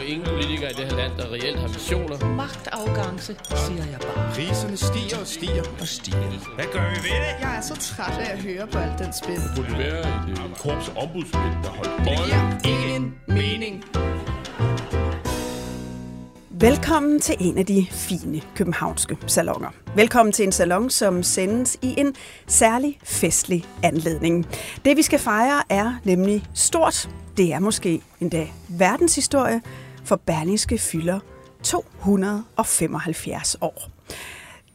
jo ingen politikere i det her land, der reelt har visioner. Magtafgangse, siger jeg bare. Priserne stiger og stiger og stiger. Hvad gør vi ved det? Jeg er så træt af at høre på alt den spil. Det burde være et øh, korps ombudsmænd, der holdt Det øje. giver ingen mening. Velkommen til en af de fine københavnske salonger. Velkommen til en salon, som sendes i en særlig festlig anledning. Det vi skal fejre er nemlig stort. Det er måske endda verdenshistorie, for Berlingske fylder 275 år.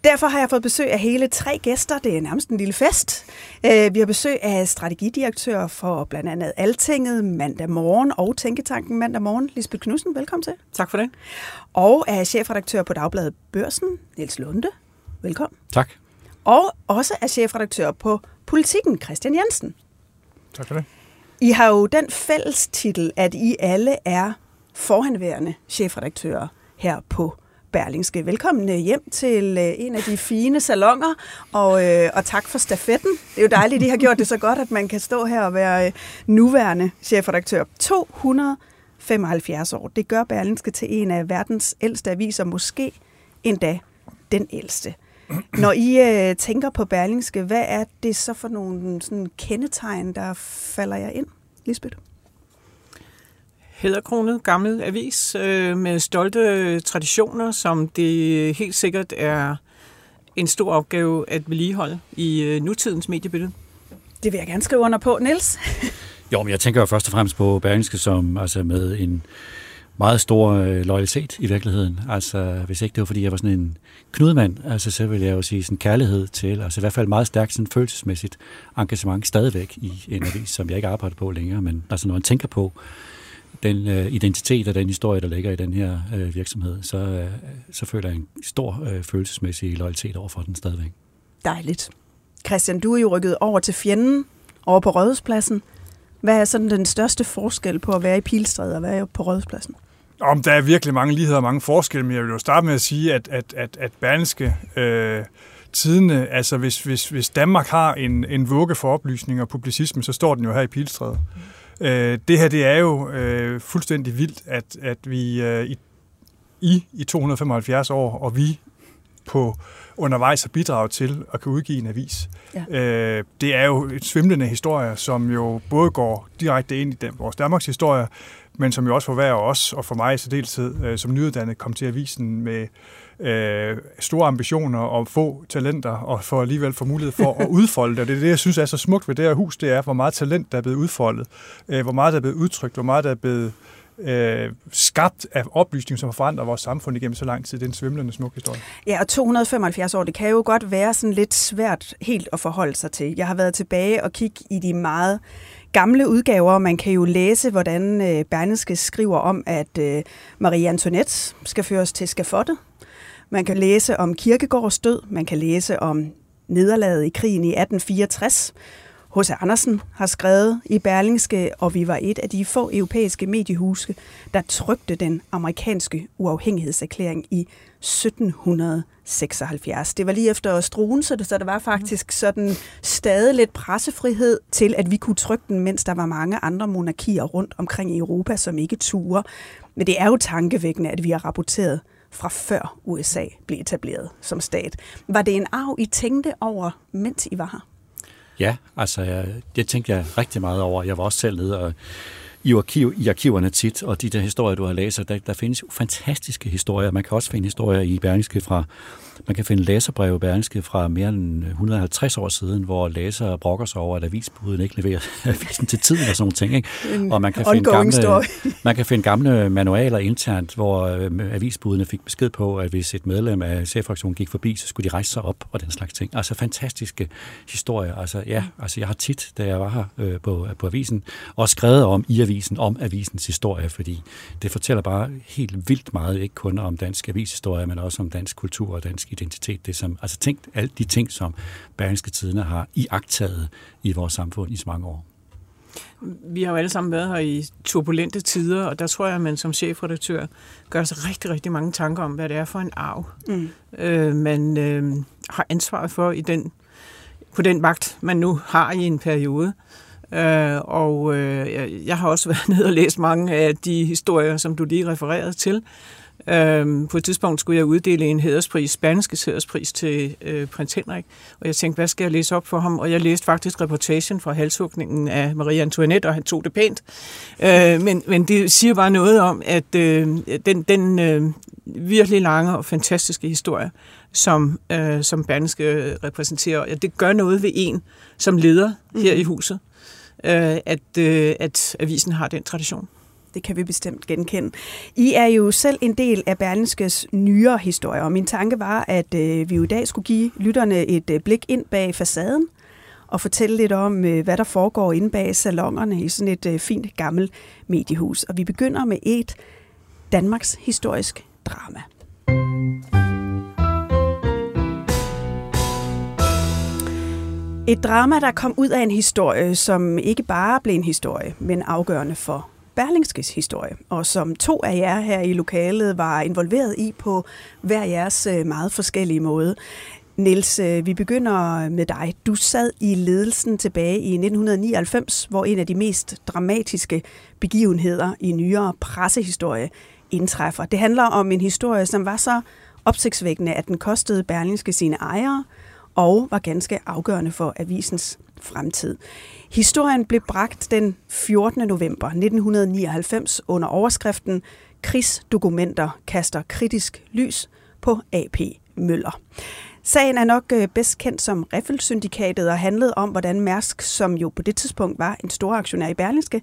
Derfor har jeg fået besøg af hele tre gæster. Det er nærmest en lille fest. Øh, Vi har besøg af strategidirektør for blandt andet Altinget mandag morgen og Tænketanken mandag morgen. Lisbeth Knudsen, velkommen til. Tak for det. Og af chefredaktør på Dagbladet Børsen, Niels Lunde. Velkommen. Tak. Og også af chefredaktør på Politikken, Christian Jensen. Tak for det. I har jo den fælles titel, at I alle er forhenværende chefredaktører her på Berlingske. Velkommen øh, hjem til øh, en af de fine salonger, og, øh, og tak for stafetten. Det er jo dejligt, at I har gjort det så godt, at man kan stå her og være øh, nuværende chefredaktør. 275 år. Det gør Berlingske til en af verdens ældste aviser, måske endda den ældste. Når I øh, tænker på Berlingske, hvad er det så for nogle sådan, kendetegn, der falder jer ind, Lisbeth? Hæderkronet gammel avis øh, med stolte traditioner, som det helt sikkert er en stor opgave at vedligeholde i øh, nutidens mediebillede. Det vil jeg gerne skrive under på, Niels. Jo, men jeg tænker jo først og fremmest på Berlingske som altså med en meget stor øh, loyalitet i virkeligheden. Altså, hvis ikke det var, fordi jeg var sådan en knudmand, altså, så vil jeg jo sige sådan kærlighed til, altså i hvert fald meget stærkt sådan følelsesmæssigt engagement stadigvæk i en avis, som jeg ikke arbejder på længere, men altså når man tænker på den øh, identitet og den historie, der ligger i den her øh, virksomhed, så, øh, så føler jeg en stor øh, følelsesmæssig loyalitet over for den stadigvæk. Dejligt. Christian, du er jo rykket over til fjenden, over på Rådhuspladsen. Hvad er sådan den største forskel på at være i Pilstræde og være på Rådhuspladsen? Om der er virkelig mange ligheder og mange forskelle, men jeg vil jo starte med at sige, at, at, at, at Berlingske øh, tidene, altså hvis, hvis, hvis Danmark har en, en vugge for oplysning og publicisme, så står den jo her i Pilstræde. Mm. Øh, det her, det er jo øh, fuldstændig vildt, at, at vi øh, i, i, i 275 år, og vi på undervejs har bidraget til at kunne udgive en avis. Ja. Øh, det er jo et svimlende historie, som jo både går direkte ind i den, vores Danmarks historie, men som jo også for hver os, og for mig i særdeleshed, øh, som nyuddannet, kom til avisen med øh, store ambitioner og få talenter, og for alligevel få mulighed for at udfolde det. Og det er det, jeg synes er så smukt ved det her hus, det er, hvor meget talent, der er blevet udfoldet, øh, hvor meget der er blevet udtrykt, hvor meget der er blevet øh, skabt af oplysning, som har forandret vores samfund igennem så lang tid. Det er en svimlende smuk historie. Ja, og 275 år, det kan jo godt være sådan lidt svært helt at forholde sig til. Jeg har været tilbage og kigge i de meget gamle udgaver. Man kan jo læse, hvordan øh, Berneske skriver om, at øh, Marie Antoinette skal føres til skafottet. Man kan læse om Kirkegårds død. Man kan læse om nederlaget i krigen i 1864. H.C. Andersen har skrevet i Berlingske, og vi var et af de få europæiske mediehuse, der trykte den amerikanske uafhængighedserklæring i 1776. Det var lige efter Struensee, så der var faktisk sådan stadig lidt pressefrihed til, at vi kunne trykke den, mens der var mange andre monarkier rundt omkring i Europa, som ikke turer. Men det er jo tankevækkende, at vi har rapporteret fra før USA blev etableret som stat. Var det en arv, I tænkte over, mens I var her? Ja, altså jeg, det tænkte jeg rigtig meget over. Jeg var også selv nede og i, arkiv, i arkiverne tit, og de der historier, du har læst, der, der findes jo fantastiske historier. Man kan også finde historier i Berlingske fra, man kan finde læserbreve i Berlingske fra mere end 150 år siden, hvor læsere brokker sig over, at avisbuden ikke leverer avisen til tiden og sådan nogle ting. Ikke? Og man kan, finde gamle, man kan finde gamle manualer internt, hvor øh, avisbudene fik besked på, at hvis et medlem af cheffraktionen gik forbi, så skulle de rejse sig op og den slags ting. Altså fantastiske historier. Altså ja, altså jeg har tit, da jeg var her øh, på, på avisen, også skrevet om i avisen, om avisens historie, fordi det fortæller bare helt vildt meget, ikke kun om dansk avishistorie, men også om dansk kultur og dansk identitet. Det som, altså tænk alle de ting, som Berlingske Tidene har iagtaget i vores samfund i så mange år. Vi har jo alle sammen været her i turbulente tider, og der tror jeg, at man som chefredaktør gør sig rigtig, rigtig mange tanker om, hvad det er for en arv, mm. øh, man øh, har ansvaret for i den, på den vagt, man nu har i en periode. Øh, og øh, jeg har også været nede og læst mange af de historier, som du lige refererede til. Øhm, på et tidspunkt skulle jeg uddele en hæderspris, spanske hæderspris til øh, prins Henrik, og jeg tænkte, hvad skal jeg læse op for ham? Og jeg læste faktisk reportagen fra halshugningen af Marie Antoinette, og han tog det pænt. Øh, men, men det siger bare noget om, at øh, den, den øh, virkelig lange og fantastiske historie, som, øh, som Berlingske repræsenterer, ja, det gør noget ved en som leder her mm. i huset, øh, at, øh, at avisen har den tradition. Det kan vi bestemt genkende. I er jo selv en del af Berlingskes nyere historie, og min tanke var, at øh, vi jo i dag skulle give lytterne et øh, blik ind bag facaden og fortælle lidt om, øh, hvad der foregår inde bag salongerne i sådan et øh, fint gammelt mediehus. Og vi begynder med et Danmarks historisk drama. Et drama, der kom ud af en historie, som ikke bare blev en historie, men afgørende for Berlingskes historie, og som to af jer her i lokalet var involveret i på hver jeres øh, meget forskellige måde. Niels, øh, vi begynder med dig. Du sad i ledelsen tilbage i 1999, hvor en af de mest dramatiske begivenheder i nyere pressehistorie indtræffer. Det handler om en historie, som var så opsigtsvækkende, at den kostede Berlingske sine ejere og var ganske afgørende for avisens fremtid. Historien blev bragt den 14. november 1999 under overskriften Krigsdokumenter kaster kritisk lys på AP Møller. Sagen er nok øh, bedst kendt som Riffel-syndikatet og handlede om, hvordan Mærsk, som jo på det tidspunkt var en stor aktionær i Berlingske,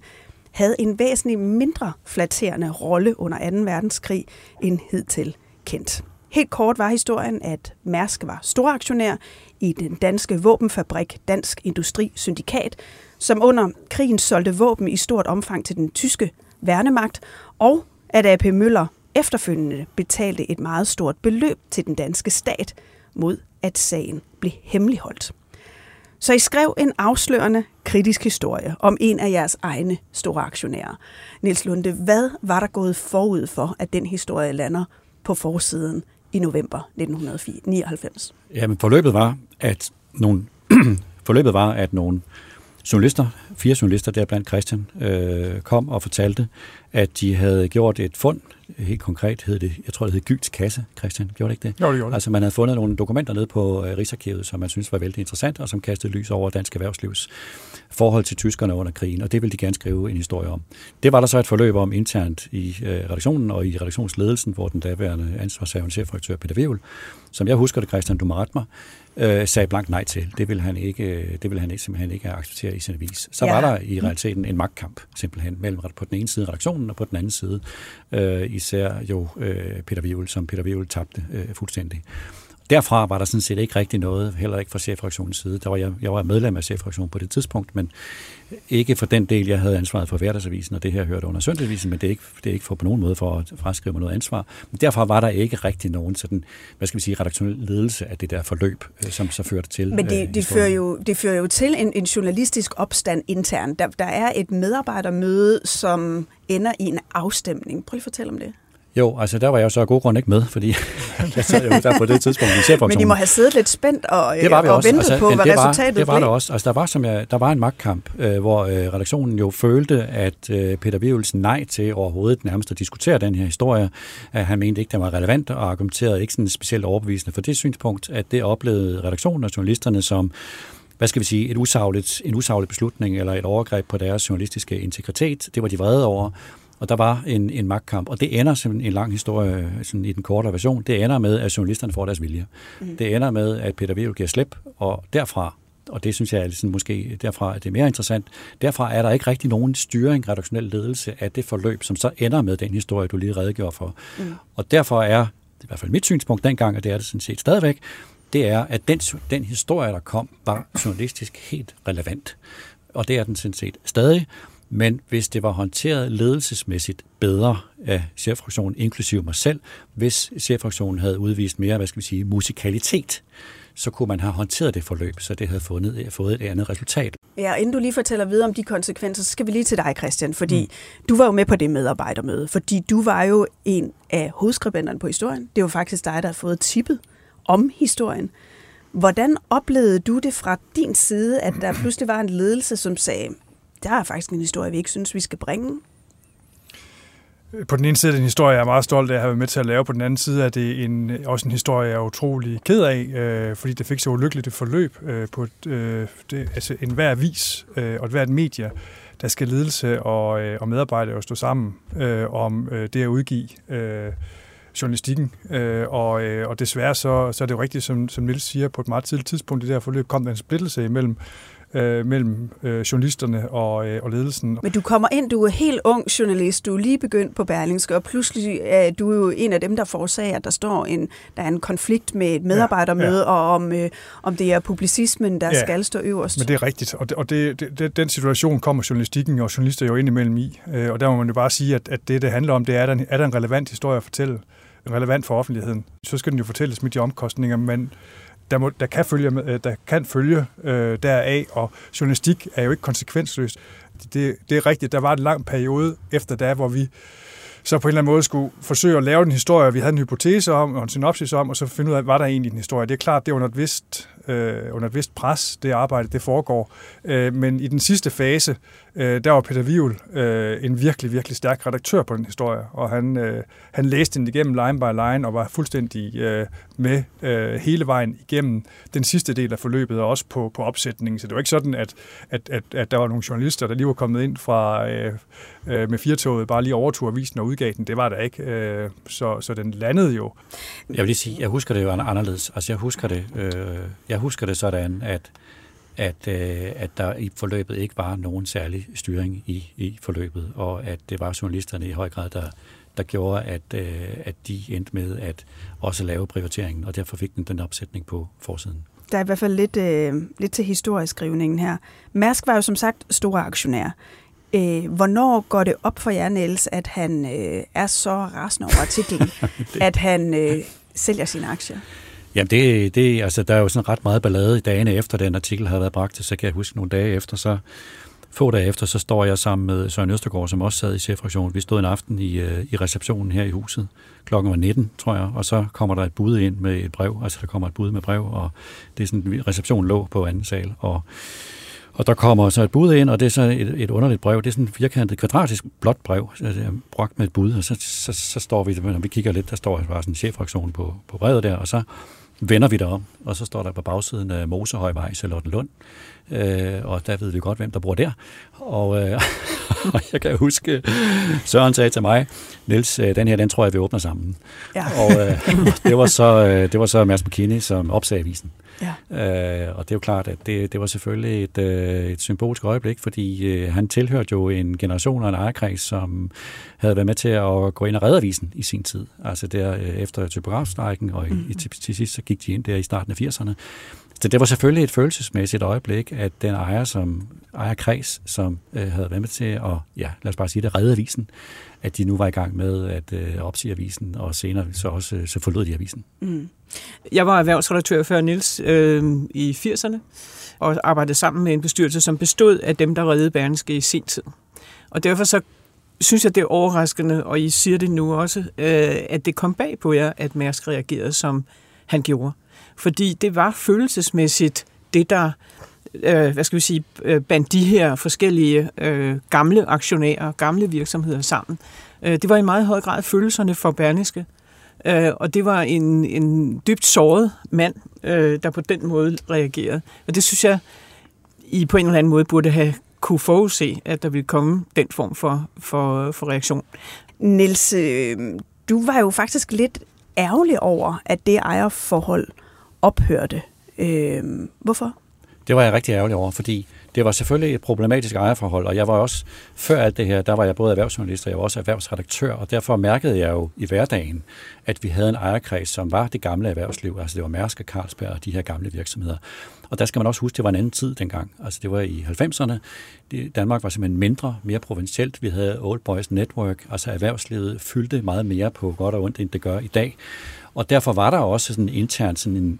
havde en væsentlig mindre flatterende rolle under 2. verdenskrig end hidtil kendt. Helt kort var historien, at Mærsk var storaktionær i den danske våbenfabrik Dansk Industri Syndikat, som under krigen solgte våben i stort omfang til den tyske værnemagt, og at AP Møller efterfølgende betalte et meget stort beløb til den danske stat mod, at sagen blev hemmeligholdt. Så I skrev en afslørende kritisk historie om en af jeres egne store aktionærer. Niels Lunde, hvad var der gået forud for, at den historie lander på forsiden i november 1999? Jamen, forløbet var, at nogle, forløbet var, at nogle journalister, fire journalister der blandt Christian, øh, kom og fortalte, at de havde gjort et fund, helt konkret hed det, jeg tror det hed Gyls Kasse, Christian, gjorde det ikke det? Jo, det gjorde det. Altså man havde fundet nogle dokumenter nede på øh, Rigsarkivet, som man synes var vældig interessant, og som kastede lys over dansk erhvervslivs forhold til tyskerne under krigen, og det ville de gerne skrive en historie om. Det var der så et forløb om internt i øh, redaktionen og i redaktionsledelsen, hvor den daværende ansvarshavende chefredaktør Peter Wevel, som jeg husker det, Christian, du må rette mig, øh, sagde blankt nej til. Det ville han ikke, det ville han ikke, simpelthen ikke acceptere i sin avis. Så ja. var der i realiteten en magtkamp simpelthen mellem på den ene side redaktionen og på den anden side øh, især jo øh, Peter Wivel, som Peter Wivel tabte øh, fuldstændig. Derfra var der sådan set ikke rigtig noget, heller ikke fra chefredaktionens side. Der var jeg, jeg var medlem af chefredaktionen på det tidspunkt, men ikke for den del, jeg havde ansvaret for hverdagsavisen, og det her hørte under søndagsavisen, men det er ikke, det er ikke for på nogen måde for at fraskrive mig noget ansvar. Men derfra var der ikke rigtig nogen sådan, hvad skal vi sige, redaktionel ledelse af det der forløb, øh, som så førte til. Men det, øh, det, fører, jo, det fører jo til en, en journalistisk opstand internt. Der, der er et medarbejdermøde, som ender i en afstemning. Prøv lige at fortælle om det. Jo, altså der var jeg jo så af god grund ikke med, fordi jeg sad jo der på det tidspunkt i Men I må have siddet lidt spændt og, det var vi og også. ventet altså, på, hvad det var, resultatet Det var blev. der også. Altså der var, som jeg, der var en magtkamp, øh, hvor øh, redaktionen jo følte, at øh, Peter Wivelsen nej til overhovedet nærmest at diskutere den her historie. At han mente ikke, den var relevant og argumenterede ikke sådan specielt overbevisende for det synspunkt, at det oplevede redaktionen og journalisterne som hvad skal vi sige, et usagligt, en usaglig beslutning eller et overgreb på deres journalistiske integritet. Det var de vrede over, og der var en, en magtkamp, og det ender som en lang historie sådan i den korte version. Det ender med, at journalisterne får deres vilje. Mm. Det ender med, at Peter Wevel giver slip, og derfra og det synes jeg er sådan, måske derfra, at det er mere interessant. Derfra er der ikke rigtig nogen styring, redaktionel ledelse af det forløb, som så ender med den historie, du lige redegjorde for. Mm. Og derfor er, det er i hvert fald mit synspunkt dengang, og det er det sådan set stadigvæk, det er, at den, den historie, der kom, var journalistisk helt relevant. Og det er den sådan set stadig. Men hvis det var håndteret ledelsesmæssigt bedre af cheffraktionen, inklusive mig selv, hvis cheffraktionen havde udvist mere, hvad skal vi sige, musikalitet, så kunne man have håndteret det forløb, så det havde fundet, fået et andet resultat. Ja, inden du lige fortæller videre om de konsekvenser, så skal vi lige til dig, Christian, fordi mm. du var jo med på det medarbejdermøde, fordi du var jo en af hovedskribenterne på historien. Det var faktisk dig, der havde fået tippet om historien. Hvordan oplevede du det fra din side, at der pludselig var en ledelse, som sagde, der er faktisk en historie, vi ikke synes, vi skal bringe. På den ene side er det en historie, jeg er meget stolt af at have været med til at lave. På den anden side er det en, også en historie, jeg er utrolig ked af, øh, fordi det fik så ulykkeligt et forløb øh, på et, øh, det, altså en hver vis øh, og et hvert medie, der skal ledelse og, øh, og medarbejdere stå sammen øh, om øh, det at udgive øh, journalistikken. Øh, og, øh, og desværre så, så er det jo rigtigt, som, som Nils siger, på et meget tidligt tidspunkt i det her forløb kom der en splittelse imellem øh, mellem øh, journalisterne og, øh, og ledelsen. Men du kommer ind, du er helt ung journalist, du er lige begyndt på Berlingske, og pludselig er du jo en af dem, der forårsager, at der står en, der er en konflikt med et medarbejdermøde, ja, ja. og om, øh, om det er publicismen, der ja, skal stå øverst. men det er rigtigt, og, det, og det, det, den situation kommer journalistikken og journalister jo ind imellem i, øh, og der må man jo bare sige, at, at det, det handler om, det er, er der, er der en relevant historie at fortælle, relevant for offentligheden, så skal den jo fortælles med de omkostninger, men der, må, der kan følge, øh, der kan følge øh, deraf, og journalistik er jo ikke konsekvensløst. Det, det er rigtigt, der var en lang periode efter da, hvor vi så på en eller anden måde skulle forsøge at lave en historie, vi havde en hypotese om, og en synopsis om, og så finde ud af, var der egentlig en historie. Det er klart, det er under et vist, øh, under et vist pres, det arbejde, det foregår. Øh, men i den sidste fase, øh, der var Peter Wiel øh, en virkelig, virkelig stærk redaktør på den historie, og han, øh, han læste den igennem line by line, og var fuldstændig øh, med øh, hele vejen igennem den sidste del af forløbet, og også på, på opsætningen. Så det var ikke sådan, at, at, at, at der var nogle journalister, der lige var kommet ind fra øh, øh, med firtoget, bare lige overtog avisen og udgav den. Det var der ikke. Øh, så, så den landede jo. Jeg vil lige sige, jeg husker det jo anderledes. Altså jeg husker det, øh, jeg husker det sådan, at at, øh, at der i forløbet ikke var nogen særlig styring i, i forløbet, og at det var journalisterne i høj grad, der, der gjorde, at, øh, at de endte med at også lave prioriteringen, og derfor fik den den opsætning på forsiden. Der er i hvert fald lidt, øh, lidt til historieskrivningen her. Mærsk var jo som sagt store aktionær. Øh, hvornår går det op for jer, Niels, at han øh, er så rasende over artiklen, at han øh, sælger sine aktier? Jamen, det, det, altså, der er jo sådan ret meget ballade i dagene efter, den artikel havde været bragt, så kan jeg huske nogle dage efter, så få dage efter, så står jeg sammen med Søren Østergaard, som også sad i cheffraktionen. Vi stod en aften i, øh, i receptionen her i huset. Klokken var 19, tror jeg, og så kommer der et bud ind med et brev. Altså, der kommer et bud med brev, og det er sådan, receptionen lå på anden sal, og og der kommer så et bud ind, og det er så et, et underligt brev. Det er sådan et firkantet, kvadratisk blåt brev, brugt med et bud, og så, så, så står vi, når vi kigger lidt, der står bare sådan en chefraktion på, på brevet der, og så vender vi om, og så står der på bagsiden af Mosehøjvej, Lund. Øh, og der ved vi godt, hvem der bor der. Og, øh, og jeg kan huske, Søren sagde til mig, Niels, øh, den her, den tror jeg, vi åbner sammen. Ja. Og øh, det var så, øh, det var så Mads McKinney, som opsagde avisen. Ja. Øh, og det er jo klart, at det, det var selvfølgelig et, øh, et symbolsk øjeblik, fordi øh, han tilhørte jo en generation og en ejerkreds, som havde været med til at gå ind og redde avisen i sin tid. Altså der øh, efter typografstrækken, og i, mm-hmm. til, til sidst så gik de ind der i starten af 80'erne. Så det var selvfølgelig et følelsesmæssigt øjeblik, at den ejer, som ejer kreds, som øh, havde været med til at, ja, lad os bare sige det, redde avisen, at de nu var i gang med at øh, opsige avisen, og senere så også øh, så forlod de avisen. Mm. Jeg var erhvervsredaktør før Nils øh, i 80'erne, og arbejdede sammen med en bestyrelse, som bestod af dem, der reddede Berlingske i sin tid. Og derfor så synes jeg, det er overraskende, og I siger det nu også, øh, at det kom bag på jer, at Mærsk reagerede, som han gjorde. Fordi det var følelsesmæssigt det, der øh, hvad skal vi sige, øh, bandt de her forskellige øh, gamle aktionærer, gamle virksomheder sammen. Øh, det var i meget høj grad følelserne for Berniske. Øh, og det var en, en dybt såret mand, øh, der på den måde reagerede. Og det synes jeg, I på en eller anden måde burde have kunne forudse, at der ville komme den form for, for, for reaktion. Nils, øh, du var jo faktisk lidt ærgerlig over, at det ejerforhold ophørte. Øh, hvorfor? Det var jeg rigtig ærgerlig over, fordi det var selvfølgelig et problematisk ejerforhold, og jeg var også, før alt det her, der var jeg både erhvervsjournalist, og jeg var også erhvervsredaktør, og derfor mærkede jeg jo i hverdagen, at vi havde en ejerkreds, som var det gamle erhvervsliv, altså det var Mærsk og Carlsberg og de her gamle virksomheder. Og der skal man også huske, det var en anden tid dengang. Altså det var i 90'erne. Danmark var simpelthen mindre, mere provincielt. Vi havde Old Boys Network, altså erhvervslivet fyldte meget mere på godt og ondt, end det gør i dag. Og derfor var der også sådan internt sådan en...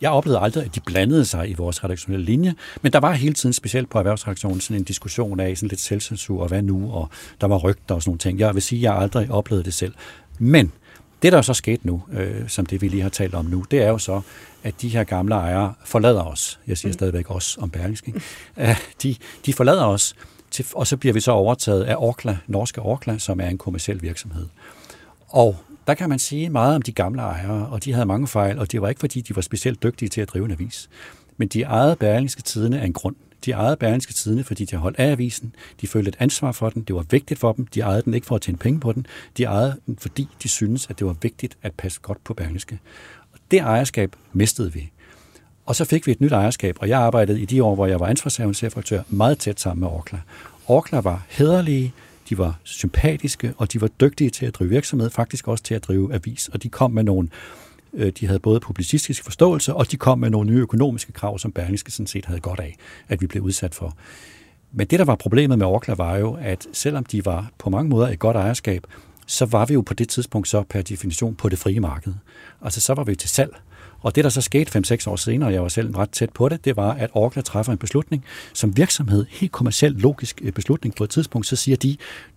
Jeg oplevede aldrig, at de blandede sig i vores redaktionelle linje, men der var hele tiden, specielt på erhvervsredaktionen, sådan en diskussion af sådan lidt selvcensur, og hvad nu, og der var rygter og sådan nogle ting. Jeg vil sige, at jeg aldrig oplevede det selv. Men det, der er så sket nu, øh, som det vi lige har talt om nu, det er jo så, at de her gamle ejere forlader os. Jeg siger mm. stadigvæk os om Berlingske. Uh, de, de forlader os, til, og så bliver vi så overtaget af Orkla, norske Orkla, som er en kommersiel virksomhed. Og der kan man sige meget om de gamle ejere, og de havde mange fejl, og det var ikke fordi, de var specielt dygtige til at drive en avis. Men de ejede Berlingske Tidene af en grund. De ejede Berlingske Tidene, fordi de holdt af avisen. De følte et ansvar for den. Det var vigtigt for dem. De ejede den ikke for at tjene penge på den. De ejede den, fordi de syntes, at det var vigtigt at passe godt på Berlingske. Og det ejerskab mistede vi. Og så fik vi et nyt ejerskab, og jeg arbejdede i de år, hvor jeg var ansvarshavende chefredaktør, meget tæt sammen med Orkla. Orkla var hederlige, de var sympatiske, og de var dygtige til at drive virksomhed, faktisk også til at drive avis, og de kom med nogle øh, de havde både publicistisk forståelse, og de kom med nogle nye økonomiske krav, som Berlingske sådan set havde godt af, at vi blev udsat for. Men det, der var problemet med Orkla, var jo, at selvom de var på mange måder et godt ejerskab, så var vi jo på det tidspunkt så per definition på det frie marked. Altså så var vi til salg. Og det, der så skete 5-6 år senere, og jeg var selv ret tæt på det, det var, at Orkla træffer en beslutning. Som virksomhed, helt kommersielt logisk øh, beslutning på et tidspunkt, så siger de,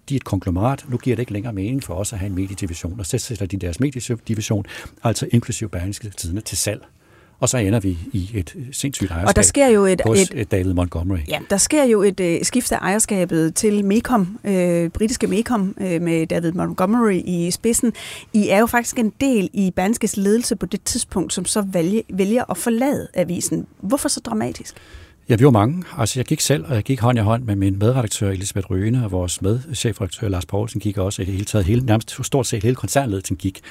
de er et konglomerat, nu giver det ikke længere mening for os at have en mediedivision, og så sætter de deres mediedivision, altså inklusive Berlingske Tidene, til salg og så ender vi i et sindssygt ejerskab og der sker jo et, hos et, et David Montgomery. Ja, der sker jo et uh, skift af ejerskabet til Mecom, øh, britiske Mecom, øh, med David Montgomery i spidsen. I er jo faktisk en del i Berlingskes ledelse på det tidspunkt, som så vælge, vælger at forlade avisen. Hvorfor så dramatisk? Ja, vi var mange. Altså, jeg gik selv, og jeg gik hånd i hånd med min medredaktør Elisabeth Røne, og vores medchefredaktør Lars Poulsen gik også i det hele taget. Hele, nærmest stort set hele koncernledelsen gik.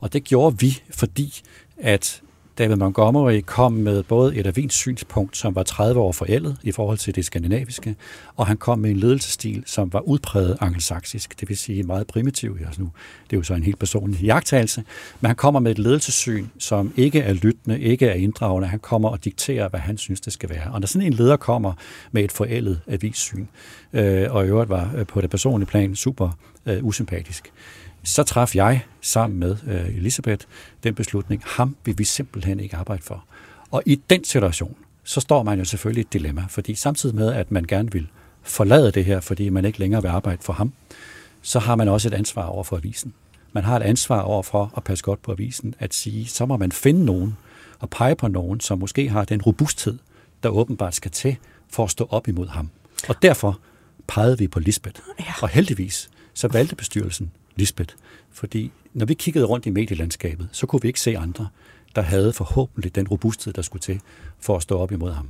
Og det gjorde vi, fordi at David Montgomery kom med både et avins synspunkt, som var 30 år forældet i forhold til det skandinaviske, og han kom med en ledelsesstil, som var udpræget angelsaksisk, det vil sige meget primitiv. Altså nu, det er jo så en helt personlig jagttagelse, men han kommer med et ledelsessyn, som ikke er lyttende, ikke er inddragende. Han kommer og dikterer, hvad han synes, det skal være. Og når sådan en leder kommer med et forældet avissyn, øh, og i øvrigt var øh, på det personlige plan super øh, usympatisk, så traf jeg sammen med øh, Elisabeth den beslutning, ham vil vi simpelthen ikke arbejde for. Og i den situation, så står man jo selvfølgelig et dilemma, fordi samtidig med, at man gerne vil forlade det her, fordi man ikke længere vil arbejde for ham, så har man også et ansvar over for avisen. Man har et ansvar over for at passe godt på avisen, at sige, så må man finde nogen og pege på nogen, som måske har den robusthed, der åbenbart skal til for at stå op imod ham. Og derfor pegede vi på Lisbeth. Ja. Og heldigvis, så valgte bestyrelsen Lisbeth. Fordi når vi kiggede rundt i medielandskabet, så kunne vi ikke se andre, der havde forhåbentlig den robusthed, der skulle til for at stå op imod ham.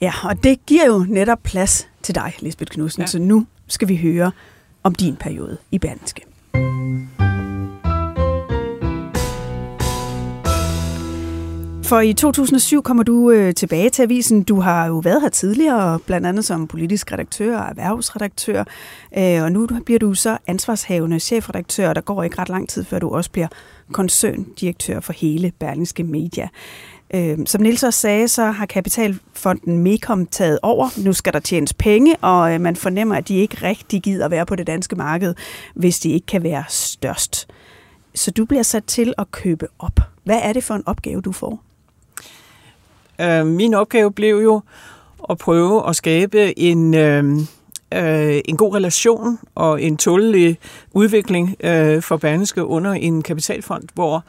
Ja, og det giver jo netop plads til dig, Lisbeth Knudsen. Ja. Så nu skal vi høre om din periode i Berlingske. For i 2007 kommer du øh, tilbage til avisen. Du har jo været her tidligere, blandt andet som politisk redaktør og erhvervsredaktør. Øh, og nu bliver du så ansvarshavende chefredaktør, og der går ikke ret lang tid, før du også bliver koncerndirektør for hele Berlingske Media. Øh, som Nils også sagde, så har Kapitalfonden Mekom taget over. Nu skal der tjenes penge, og øh, man fornemmer, at de ikke rigtig gider være på det danske marked, hvis de ikke kan være størst. Så du bliver sat til at købe op. Hvad er det for en opgave, du får? Øh, min opgave blev jo at prøve at skabe en, øh, øh, en god relation og en tålelig udvikling øh, for Berneske under en kapitalfond, hvor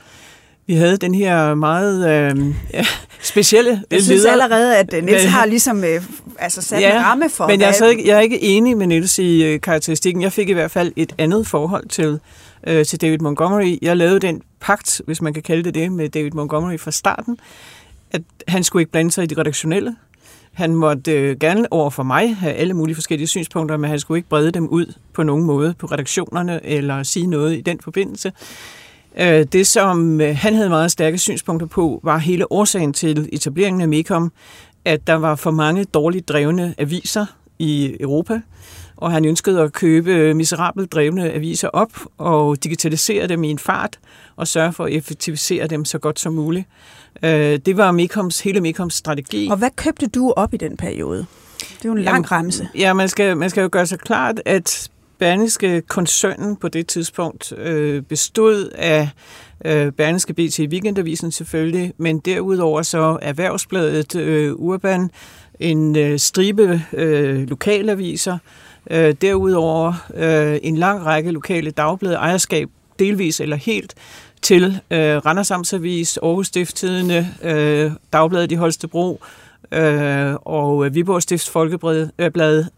vi havde den her meget øh, ja, specielle Jeg synes allerede, at øh, Niels har ligesom øh, altså sat ja, en ramme for... men jeg er, ikke, jeg er ikke enig med Niels i øh, karakteristikken. Jeg fik i hvert fald et andet forhold til, øh, til David Montgomery. Jeg lavede den pagt, hvis man kan kalde det det, med David Montgomery fra starten, at han skulle ikke blande sig i det redaktionelle. Han måtte øh, gerne over for mig have alle mulige forskellige synspunkter, men han skulle ikke brede dem ud på nogen måde på redaktionerne eller sige noget i den forbindelse. Øh, det, som øh, han havde meget stærke synspunkter på, var hele årsagen til etableringen af Mekom, at der var for mange dårligt drevne aviser i Europa, og han ønskede at købe miserabelt drevne aviser op og digitalisere dem i en fart og sørge for at effektivisere dem så godt som muligt. Øh, det var Mekoms, hele Mekoms strategi. Og hvad købte du op i den periode? Det er jo en lang remse. Ja, man skal, man skal jo gøre sig klart, at Berlingske koncernen på det tidspunkt øh, bestod af øh, Berlingske BT Weekendavisen selvfølgelig, men derudover så Erhvervsbladet øh, Urban, en øh, stribe øh, lokalaviser, øh, derudover øh, en lang række lokale dagblade, ejerskab delvis eller helt til øh, Randers Amtsavis, Aarhus Stifttidene, øh, Dagbladet i Holstebro, øh, og Viborg Stifts Folkeblad, øh,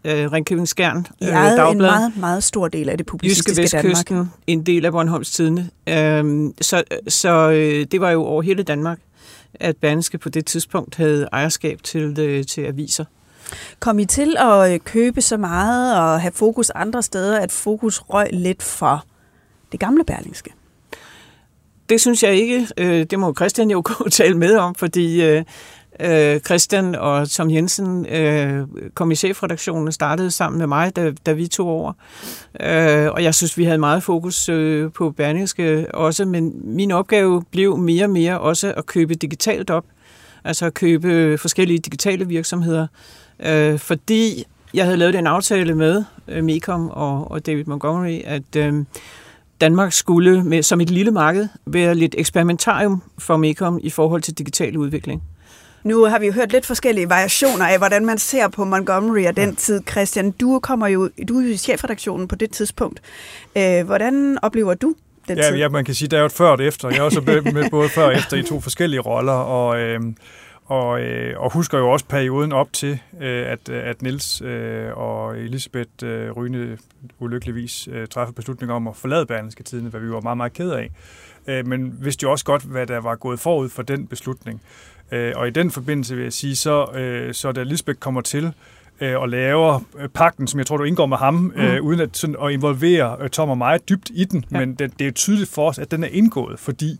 øh, Ringkøbing Skjern, øh, Dagblad. en meget, meget stor del af det publicistiske Jyske Vestkysten, Danmark. en del af Bornholms Tidene. Øh, så så øh, det var jo over hele Danmark, at Berlingske på det tidspunkt havde ejerskab til, øh, til aviser. Kom I til at øh, købe så meget og have fokus andre steder, at fokus røg lidt for det gamle Berlingske? Det synes jeg ikke. Øh, det må Christian jo gå tale med om, fordi øh, øh Christian og Tom Jensen kom i chefredaktionen og startede sammen med mig, da, da vi tog over. Og jeg synes, vi havde meget fokus på Berlingske også, men min opgave blev mere og mere også at købe digitalt op. Altså at købe forskellige digitale virksomheder, øh, fordi jeg havde lavet en aftale med øh, Mecom og, og David Montgomery, at øh, Danmark skulle med, som et lille marked være lidt eksperimentarium for Mecom i forhold til digital udvikling. Nu har vi jo hørt lidt forskellige variationer af, hvordan man ser på Montgomery og den tid. Christian, du kommer jo, du er jo i chefredaktionen på det tidspunkt. Øh, hvordan oplever du den ja, tid? Ja, man kan sige, der er jo et før og et efter. Jeg er også med både før og efter i to forskellige roller, og... Øh, og, øh, og husker jo også perioden op til, øh, at, at Nils øh, og Elisabeth øh, Ryne ulykkeligvis øh, træffede beslutning om at forlade Berlingske Tidene, hvad vi var meget, meget ked af. Øh, men vidste jo også godt, hvad der var gået forud for den beslutning. Øh, og i den forbindelse vil jeg sige, så, øh, så da Elisabeth kommer til, øh, og laver øh, pakten, som jeg tror, du indgår med ham, mm. øh, uden at, sådan, at involvere øh, Tom og mig dybt i den. Ja. Men det, det er tydeligt for os, at den er indgået, fordi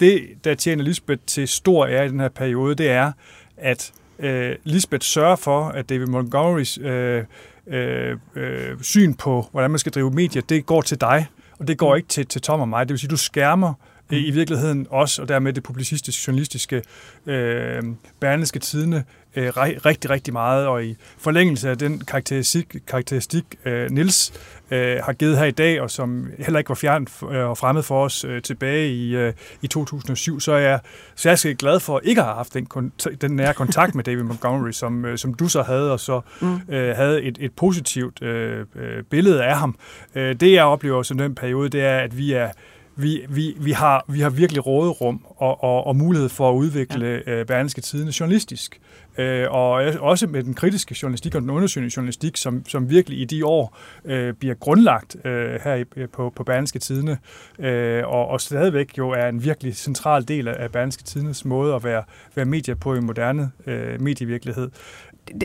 det, der tjener Lisbeth til stor ære i den her periode, det er, at øh, Lisbeth sørger for, at David Montgomerys øh, øh, øh, syn på, hvordan man skal drive medier, det går til dig, og det går mm. ikke til, til Tom og mig. Det vil sige, du skærmer mm. i virkeligheden også, og dermed det publicistiske, journalistiske, øh, bærneske tidene, øh, rigtig, rigtig meget, og i forlængelse af den karakteristik, karakteristik øh, Nils øh, har givet her i dag, og som heller ikke var fjernet øh, og fremmed for os øh, tilbage i, øh, i 2007, så er jeg er glad for ikke at have haft den, den nære kontakt med David Montgomery, som, øh, som du så havde, og så mm. øh, havde et, et positivt øh, øh, billede af ham. Øh, det jeg oplever som den periode, det er, at vi er vi, vi, vi, har, vi har virkelig råderum og, og, og mulighed for at udvikle ja. øh, Berlingske Tidene journalistisk. Øh, og også med den kritiske journalistik og den undersøgende journalistik, som, som virkelig i de år øh, bliver grundlagt øh, her i, på, på Berlingske Tidene, øh, og, og stadigvæk jo er en virkelig central del af Berlingske Tidenes måde at være, være medier på i moderne øh, medievirkelighed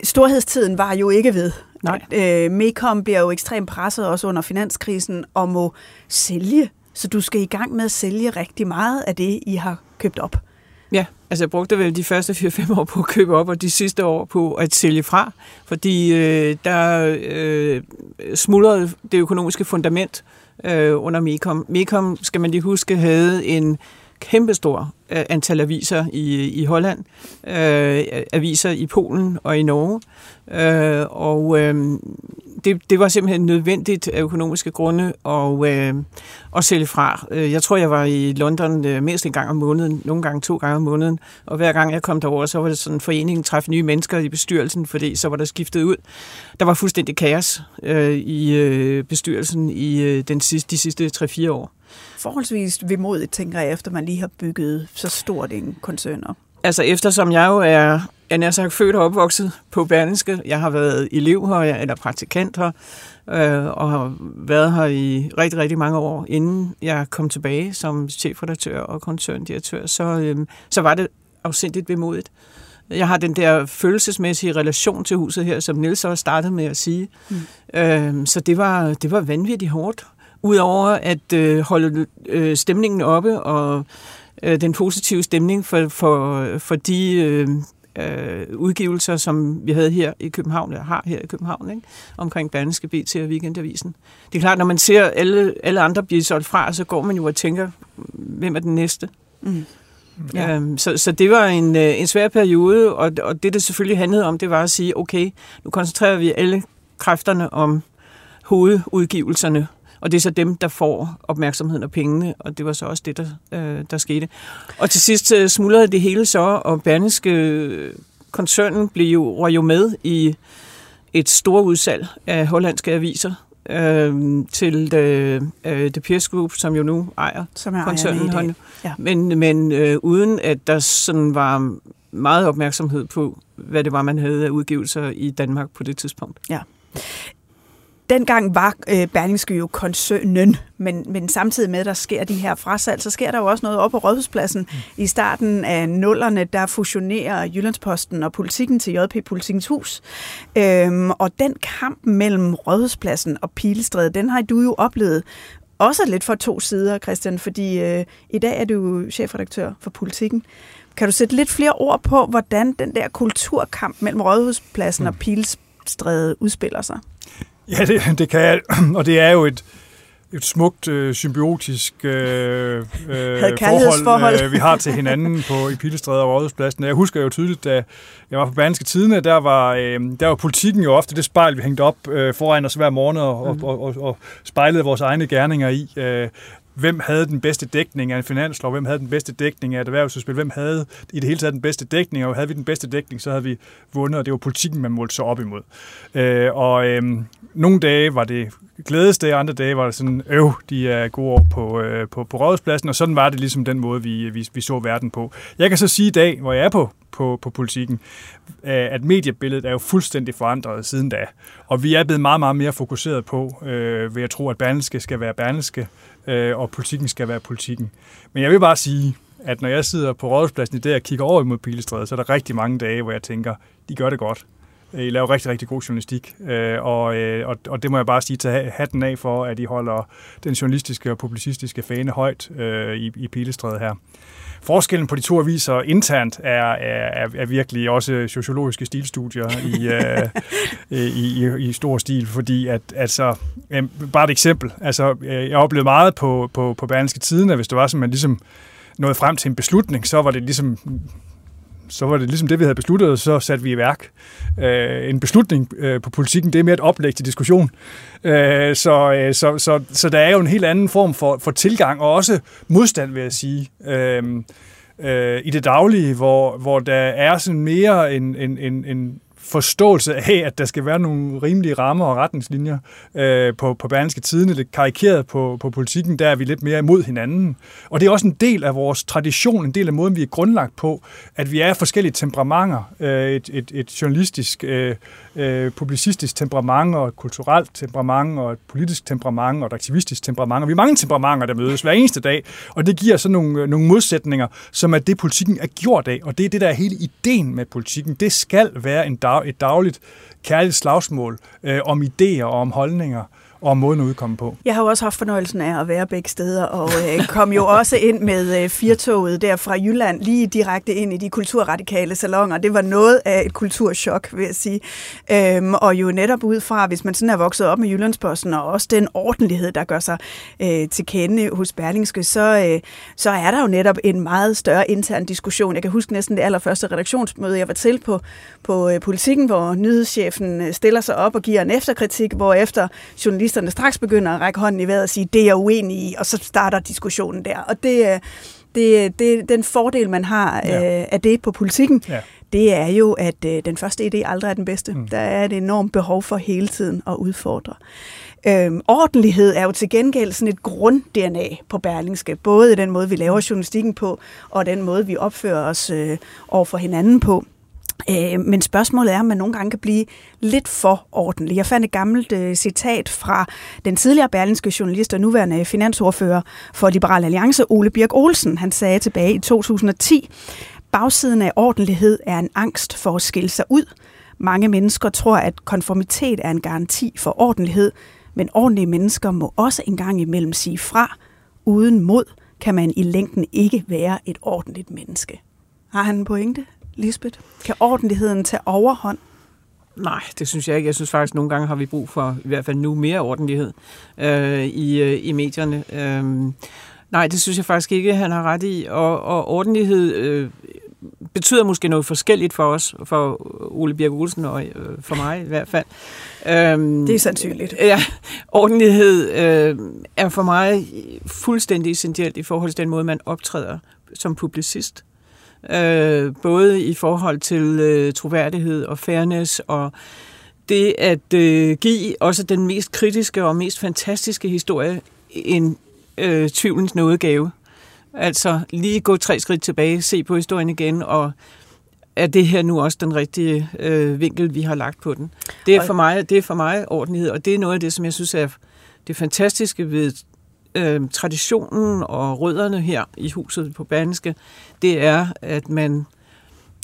storhedstiden var jo ikke ved. Nej. Øh, Mecom bliver jo ekstremt presset også under finanskrisen og må sælge så du skal i gang med at sælge rigtig meget af det, I har købt op. Ja, altså jeg brugte vel de første 4-5 år på at købe op, og de sidste år på at sælge fra, fordi øh, der øh, smuldrede det økonomiske fundament øh, under Mekom. Mekom, skal man lige huske, havde en kæmpestor øh, antal aviser i, i Holland, øh, aviser i Polen og i Norge, øh, og øh, det, det var simpelthen nødvendigt af økonomiske grunde at, øh, at sælge fra. Øh, jeg tror, jeg var i London øh, mest en gang om måneden, nogle gange to gange om måneden, og hver gang jeg kom derover, så var det sådan, foreningen træffe nye mennesker i bestyrelsen, fordi så var der skiftet ud. Der var fuldstændig kaos øh, i øh, bestyrelsen i øh, den sidste, de sidste 3-4 år. Forholdsvis vemodigt, tænker jeg, efter man lige har bygget så stort en koncern op. Altså eftersom jeg jo er jeg er sagt født og opvokset på Berlingske. Jeg har været elev her, eller praktikant her, øh, og har været her i rigtig, rigtig mange år, inden jeg kom tilbage som chefredaktør og koncerndirektør, så, øh, så var det afsindigt bemodigt. Jeg har den der følelsesmæssige relation til huset her, som Nils også startede med at sige. Mm. Øh, så det var, det var vanvittigt hårdt. Udover at øh, holde øh, stemningen oppe og øh, den positive stemning for, for, for de øh, øh, udgivelser, som vi havde her i København, eller har her i København, ikke? omkring Danske BT og Weekendavisen. Det er klart, når man ser alle, alle andre blive solgt fra, så går man jo og tænker, hvem er den næste? Mm. Ja. Øhm, så, så det var en, øh, en svær periode, og, og det, det selvfølgelig handlede om, det var at sige, okay, nu koncentrerer vi alle kræfterne om hovedudgivelserne, og det er så dem, der får opmærksomheden og pengene, og det var så også det, der, øh, der skete. Og til sidst øh, smuldrede det hele så, og Berneske øh, koncernen blev jo, var jo med i et stort udsalg af hollandske aviser øh, til The, øh, The Pierce Group, som jo nu ejer som er koncernen. Ja. Men, men øh, uden at der sådan var meget opmærksomhed på, hvad det var, man havde af udgivelser i Danmark på det tidspunkt. Ja. Dengang var øh, Berlingske jo koncernen, men, men samtidig med, at der sker de her frasalg, så sker der jo også noget op på Rådhuspladsen. Mm. I starten af nullerne, der fusionerer Jyllandsposten og politikken til JP Politikens Hus. Øhm, og den kamp mellem Rådhuspladsen og Pilestræde, den har du jo oplevet også lidt fra to sider, Christian, fordi øh, i dag er du chefredaktør for politikken. Kan du sætte lidt flere ord på, hvordan den der kulturkamp mellem Rådhuspladsen mm. og Pilestræde udspiller sig? Ja, det, det kan jeg, og det er jo et, et smukt øh, symbiotisk øh, øh, forhold, øh, vi har til hinanden på i Pilestræde og Rådhuspladsen. Jeg husker jo tydeligt, da jeg var på Berlingske Tidene, der var, øh, der var politikken jo ofte det spejl, vi hængte op øh, foran os hver morgen og, mm. og, og, og spejlede vores egne gerninger i. Øh, hvem havde den bedste dækning af en finanslov, hvem havde den bedste dækning af et erhvervsudspil, hvem havde i det hele taget den bedste dækning, og havde vi den bedste dækning, så havde vi vundet, og det var politikken, man målte sig op imod. Øh, og øh, nogle dage var det glædesdage, andre dage var det sådan, øv, de er gode år på, øh, på, på rådhuspladsen, og sådan var det ligesom den måde, vi, vi, vi så verden på. Jeg kan så sige i dag, hvor jeg er på, på, på politikken, øh, at mediebilledet er jo fuldstændig forandret siden da. Og vi er blevet meget, meget mere fokuseret på, øh, ved at tro, at Berlingske skal være Berlingske, øh, og politikken skal være politikken. Men jeg vil bare sige, at når jeg sidder på rådhuspladsen i dag og kigger over imod Pilestræde, så er der rigtig mange dage, hvor jeg tænker, de gør det godt. I laver rigtig, rigtig god journalistik, øh, og, øh, og, og det må jeg bare sige til hatten af for, at I holder den journalistiske og publicistiske fane højt øh, i, i Pilestræde her. Forskellen på de to aviser internt er, er, er virkelig også sociologiske stilstudier i, øh, i, i, i stor stil, fordi at, altså, bare et eksempel, altså, jeg oplevede meget på, på, på Berlingske Tiden, at hvis det var sådan, man ligesom nåede frem til en beslutning, så var det ligesom så var det ligesom det, vi havde besluttet, og så satte vi i værk. Øh, en beslutning øh, på politikken, det er mere et oplæg til diskussion. Øh, så, øh, så, så, så der er jo en helt anden form for, for tilgang, og også modstand, vil jeg sige. Øh, øh, i det daglige, hvor, hvor der er sådan mere en, en, en, en forståelse af, at der skal være nogle rimelige rammer og retningslinjer øh, på, på Berlingske Tidene. lidt karikeret på, på politikken, der er vi lidt mere imod hinanden. Og det er også en del af vores tradition, en del af måden, vi er grundlagt på, at vi er forskellige temperamenter. Øh, et, et, et journalistisk, øh, øh, publicistisk temperament, og et kulturelt temperament, og et politisk temperament, og et aktivistisk temperament. Og vi er mange temperamenter, der mødes hver eneste dag, og det giver så nogle, øh, nogle modsætninger, som er det, politikken er gjort af. Og det er det, der er hele ideen med politikken. Det skal være en dag dag, et dagligt kærligt slagsmål øh, om idéer og om holdninger og om måden at udkomme på. Jeg har jo også haft fornøjelsen af at være begge steder, og øh, kom jo også ind med øh, firtoget der fra Jylland, lige direkte ind i de kulturradikale salonger. Det var noget af et kulturschok, vil jeg sige. Øhm, og jo netop ud fra, hvis man sådan er vokset op med Jyllandsposten, og også den ordentlighed, der gør sig øh, til kende hos Berlingske, så, øh, så er der jo netop en meget større intern diskussion. Jeg kan huske næsten det allerførste redaktionsmøde, jeg var til på, på øh, politikken, hvor nyhedschefen øh, stiller sig op og giver en efterkritik, hvor efter journalisten journalisterne straks begynder at række hånden i vejret og sige, det er jeg uenig i, og så starter diskussionen der. Og det, det, det den fordel, man har ja. øh, af det på politikken, ja. det er jo, at øh, den første idé aldrig er den bedste. Mm. Der er et enormt behov for hele tiden at udfordre. Øhm, ordentlighed er jo til gengæld sådan et grund-DNA på Berlingske, både i den måde, vi laver journalistikken på, og den måde, vi opfører os øh, over for hinanden på. Øh, men spørgsmålet er, om man nogle gange kan blive lidt for ordentlig. Jeg fandt et gammelt øh, citat fra den tidligere berlinske journalist og nuværende finansordfører for Liberal Alliance, Ole Birk Olsen. Han sagde tilbage i 2010, bagsiden af ordentlighed er en angst for at skille sig ud. Mange mennesker tror, at konformitet er en garanti for ordentlighed, men ordentlige mennesker må også engang imellem sige fra. Uden mod kan man i længden ikke være et ordentligt menneske. Har han en pointe? Lisbeth? Kan ordentligheden tage overhånd? Nej, det synes jeg ikke. Jeg synes faktisk, at nogle gange har vi brug for, i hvert fald nu, mere ordentlighed øh, i, øh, i medierne. Øh, nej, det synes jeg faktisk ikke, han har ret i. Og, og ordentlighed øh, betyder måske noget forskelligt for os, for Ole Birk Olsen og øh, for mig i hvert fald. Øhm, det er sandsynligt. Ja, ordentlighed øh, er for mig fuldstændig essentielt i forhold til den måde, man optræder som publicist øh, både i forhold til øh, troværdighed og fairness og det at øh, give også den mest kritiske og mest fantastiske historie en øh, tvivlens nådegave. Altså lige gå tre skridt tilbage, se på historien igen og er det her nu også den rigtige øh, vinkel, vi har lagt på den. Det er, for mig, det er for mig ordentlighed, og det er noget af det, som jeg synes er det fantastiske ved øh, traditionen og rødderne her i huset på Banske, det er, at man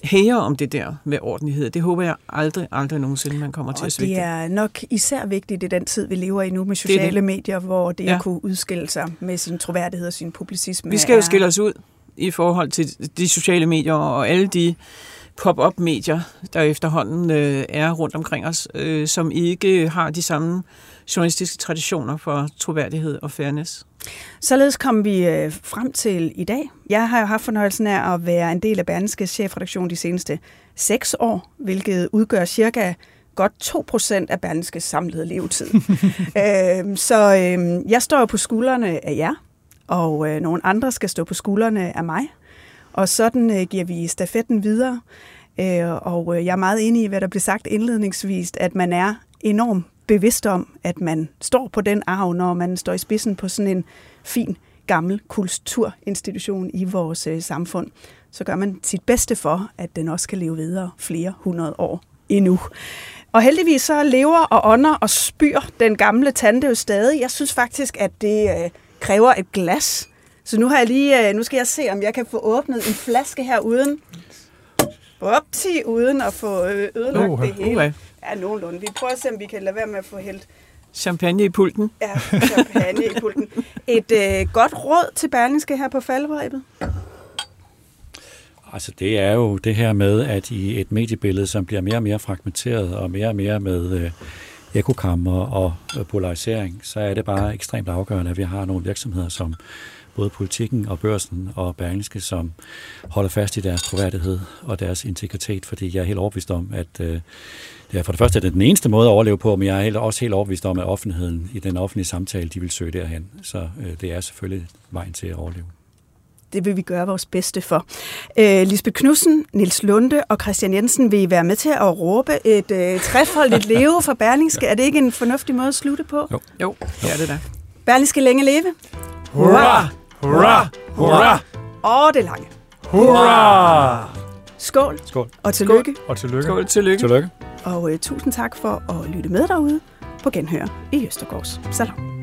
hæger om det der med ordentlighed. Det håber jeg aldrig, aldrig nogensinde, man kommer og til at svigte. det er nok især vigtigt i den tid, vi lever i nu med sociale det det. medier, hvor det ja. at kunne udskille sig med sin troværdighed og sin publicisme. Vi skal er... jo skille os ud i forhold til de sociale medier og alle de pop-up medier, der efterhånden øh, er rundt omkring os, øh, som ikke har de samme journalistiske traditioner for troværdighed og fairness. Således kom vi øh, frem til i dag. Jeg har jo haft fornøjelsen af at være en del af Berlingske chefredaktion de seneste seks år, hvilket udgør cirka godt 2% af Berlingskes samlede levetid. øh, så øh, jeg står på skuldrene af jer, og øh, nogle andre skal stå på skuldrene af mig. Og sådan øh, giver vi stafetten videre. Øh, og øh, jeg er meget enig i, hvad der blev sagt indledningsvis, at man er enormt bevidst om, at man står på den arv, når man står i spidsen på sådan en fin, gammel kulturinstitution i vores øh, samfund. Så gør man sit bedste for, at den også kan leve videre flere hundrede år endnu. Og heldigvis så lever og ånder og spyr den gamle tante jo stadig. Jeg synes faktisk, at det øh, kræver et glas. Så nu har jeg lige, øh, nu skal jeg se, om jeg kan få åbnet en flaske her uden, opti, uden at få øh, ødelagt uh, det hele. Uh, Ja, nogenlunde. Vi prøver at se, om vi kan lade være med at få hældt Champagne i pulten. Ja, champagne i pulten. Et øh, godt råd til Berlingske her på faldrebet? Altså det er jo det her med, at i et mediebillede, som bliver mere og mere fragmenteret og mere og mere med øh, ekokammer og øh, polarisering, så er det bare ekstremt afgørende, at vi har nogle virksomheder, som både politikken og børsen og Berlingske, som holder fast i deres troværdighed og deres integritet, fordi jeg er helt overbevist om, at øh, det er for det første er det den eneste måde at overleve på, men jeg er også helt overbevist om, at offentligheden i den offentlige samtale, de vil søge derhen. Så øh, det er selvfølgelig vejen til at overleve. Det vil vi gøre vores bedste for. Øh, Lisbeth Knudsen, Nils Lunde og Christian Jensen vil I være med til at råbe et øh, trefoldigt leve for Berlingske. Er det ikke en fornuftig måde at slutte på? Jo, jo det er det da. Berlingske længe leve. Hurra! Hurra! Hurra! Og det lange. Hurra! Skål. Skål. Og tillykke. Skål. Og tillykke. Skål, tillykke. Tillykke. Og øh, tusind tak for at lytte med derude på Genhør i Østergårds Salon.